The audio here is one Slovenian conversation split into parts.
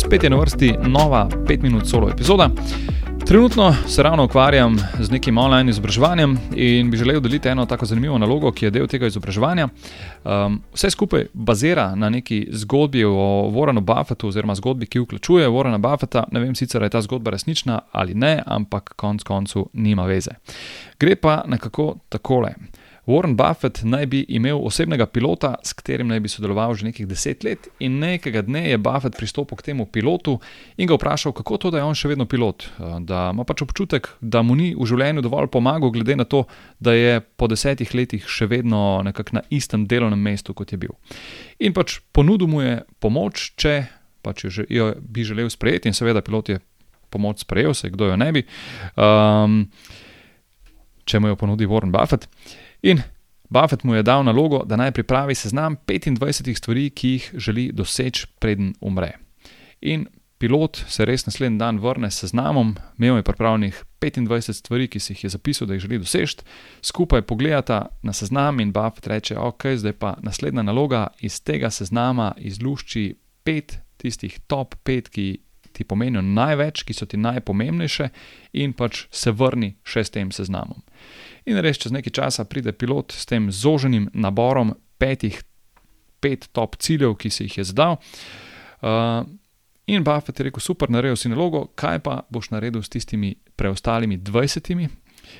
spet je na vrsti nova 5 minut solo epizoda. Trenutno se ravno ukvarjam z nekim online izobraževanjem in bi želel deliti eno tako zanimivo nalogo, ki je del tega izobraževanja. Um, vse skupaj bazira na neki zgodbi o Warrenu Buffetu, oziroma zgodbi, ki vključuje Warrena Buffeta. Ne vem sicer, ali je ta zgodba resnična ali ne, ampak konec koncev nima veze. Gre pa nekako takole. Warren Buffett naj bi imel osebnega pilota, s katerim naj bi sodeloval že nekaj deset let, in nekega dne je Buffett pristopil k temu pilotu in ga vprašal, kako to, da je on še vedno pilot. Eh, da ima pač občutek, da mu ni v življenju dovolj pomagal, glede na to, da je po desetih letih še vedno nekako na istem delovnem mestu, kot je bil. In pač ponudil mu je pomoč, če pač jo, jo bi želel sprejeti, in seveda pilot je pomoč sprejel, se kdo jo ne bi. Um, Če mu jo ponudi Warren Buffett. In Buffett mu je dal nalogo, da naj pripravi seznam 25 stvari, ki jih želi doseči, preden umre. In pilot se res naslednji dan vrne s seznamom, imel je pripravljenih 25 stvari, ki si jih je zapisal, da jih želi doseči, skupaj pogledata na seznam in Buffett reče: Ok, zdaj pa naslednja naloga iz tega seznama izlušči pet tistih top pet, ki ti pomenijo največ, ki so ti najpomembnejše, in pač se vrni še s tem seznamom. In res čez nekaj časa pride pilot s tem zoženim naborom petih, pet top ciljev, ki si jih je zadal. Uh, in Buffett je rekel: super, naredil si nalogo, kaj pa boš naredil s tistimi preostalimi dvajsetimi?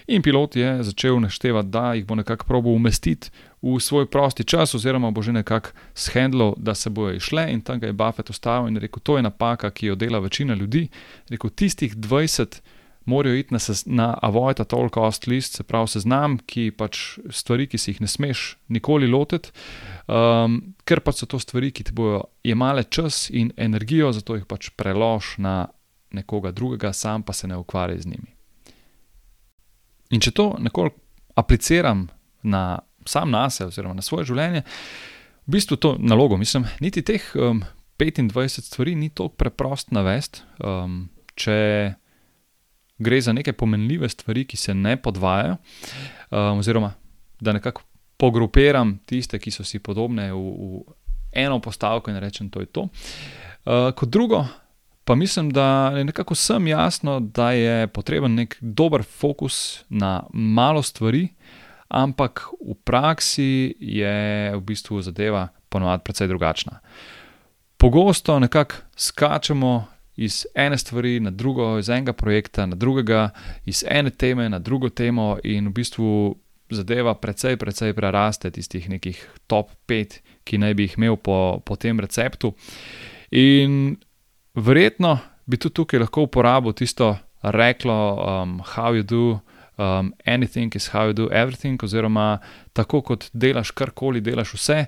In pilot je začel naštevati, da jih bo nekako probo umestiti v svoj prosti čas, oziroma bo že nekako shendlo, da se bojo išle. In tam je Buffett ustavil in rekel: To je napaka, ki jo dela večina ljudi. Rekel: Tistih 20 morajo iti na, na avoid at all cost list, se pravi seznam, ki pač stvari, ki si jih ne smeš nikoli lotiti, um, ker pač so to stvari, ki ti bodo jemale čas in energijo, zato jih pač prelož na nekoga drugega, sam pa se ne ukvarjaj z njimi. In če to nekoliko apliciram na sam na sebe, oziroma na svoje življenje, v bistvu to nalogo, mislim, niti teh um, 25 stvari ni tako preprost navest. Um, če gre za neke pomenljive stvari, ki se ne podvajajo, um, oziroma da nekako pogrupiram tiste, ki so si podobne v, v eno postavko in rečem, da je to. Uh, kot drugo, pa mislim, da je nekako vsem jasno, da je potreben nek dober fokus na malo stvari, ampak v praksi je v bistvu zadeva ponovadi precej drugačna. Pogosto nekako skačemo iz ene stvari na drugo, iz enega projekta na drugega, iz ene teme na drugo temo, in v bistvu zadeva precej, precej preraste tistih nekih top pet, ki naj bi jih imel po, po tem receptu. In verjetno bi tudi tukaj lahko uporabil tisto reklo, um, how you do. Um, anything is how you do everything, oziroma tako kot delaš karkoli, delaš vse.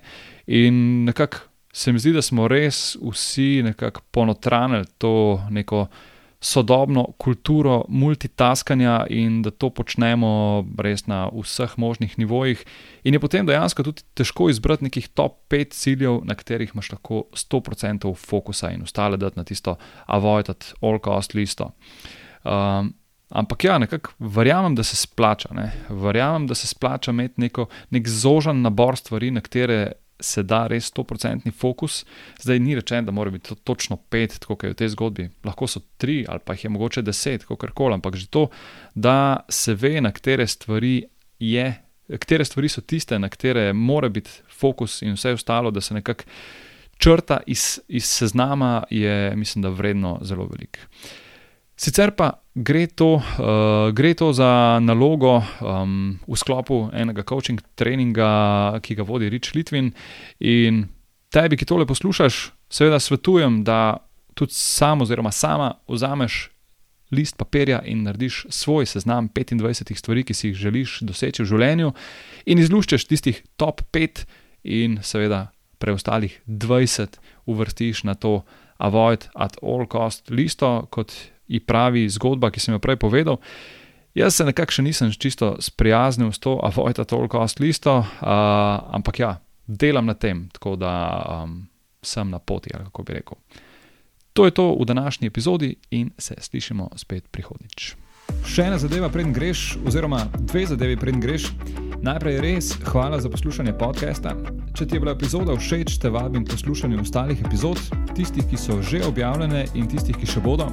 In nekako se mi zdi, da smo res vsi nekako ponotranili to neko sodobno kulturo multitaskanja in da to počnemo res na vseh možnih nivojih. In je potem dejansko tudi težko izbrati nekih top 5 ciljev, na katerih imaš lahko 100% fokusa in ostale dati na tisto avoid at all cost listo. Um, Ampak ja, nekako verjamem, da se splača. Ne? Verjamem, da se splača imeti neko, nek zožen nabor stvari, na katere se da res 100% fokus. Zdaj ni rečeno, da mora biti to točno pet, kot je v tej zgodbi. Lahko so tri ali pa jih je mogoče deset, kako koli. Ampak že to, da se ve, na katere stvari je, katere stvari so tiste, na katere mora biti fokus in vse ostalo, da se nekako črta iz, iz seznama, je mislim, da vredno zelo veliko. Sicer pa gre to, uh, gre to za nalogo um, v sklopu enega coaching treninga, ki ga vodi Rič Litvin. In tebi, ki tole poslušaš, seveda svetujem, da tudi sam oziroma sama vzameš list papirja in narediš svoj seznam 25 stvari, ki si jih želiš doseči v življenju, in izluščeš tistih top 5 in seveda preostalih 20 uvrstiš na to avoid at all cost listo, kot ji pravi zgodba, ki sem jo prej povedal. Jaz se nekako še nisem čisto sprijaznil s to, avojta toliko ost listo, uh, ampak ja, delam na tem, tako da um, sem na poti, ali kako bi rekel. To je to v današnji epizodi in se slišimo spet prihodnič. Še ena zadeva, preden greš, oziroma dve zadevi, preden greš. Najprej res hvala za poslušanje podcasta. Če ti je bila epizoda všeč, te vabim poslušati ostalih epizod, tistih, ki so že objavljene in tistih, ki še bodo.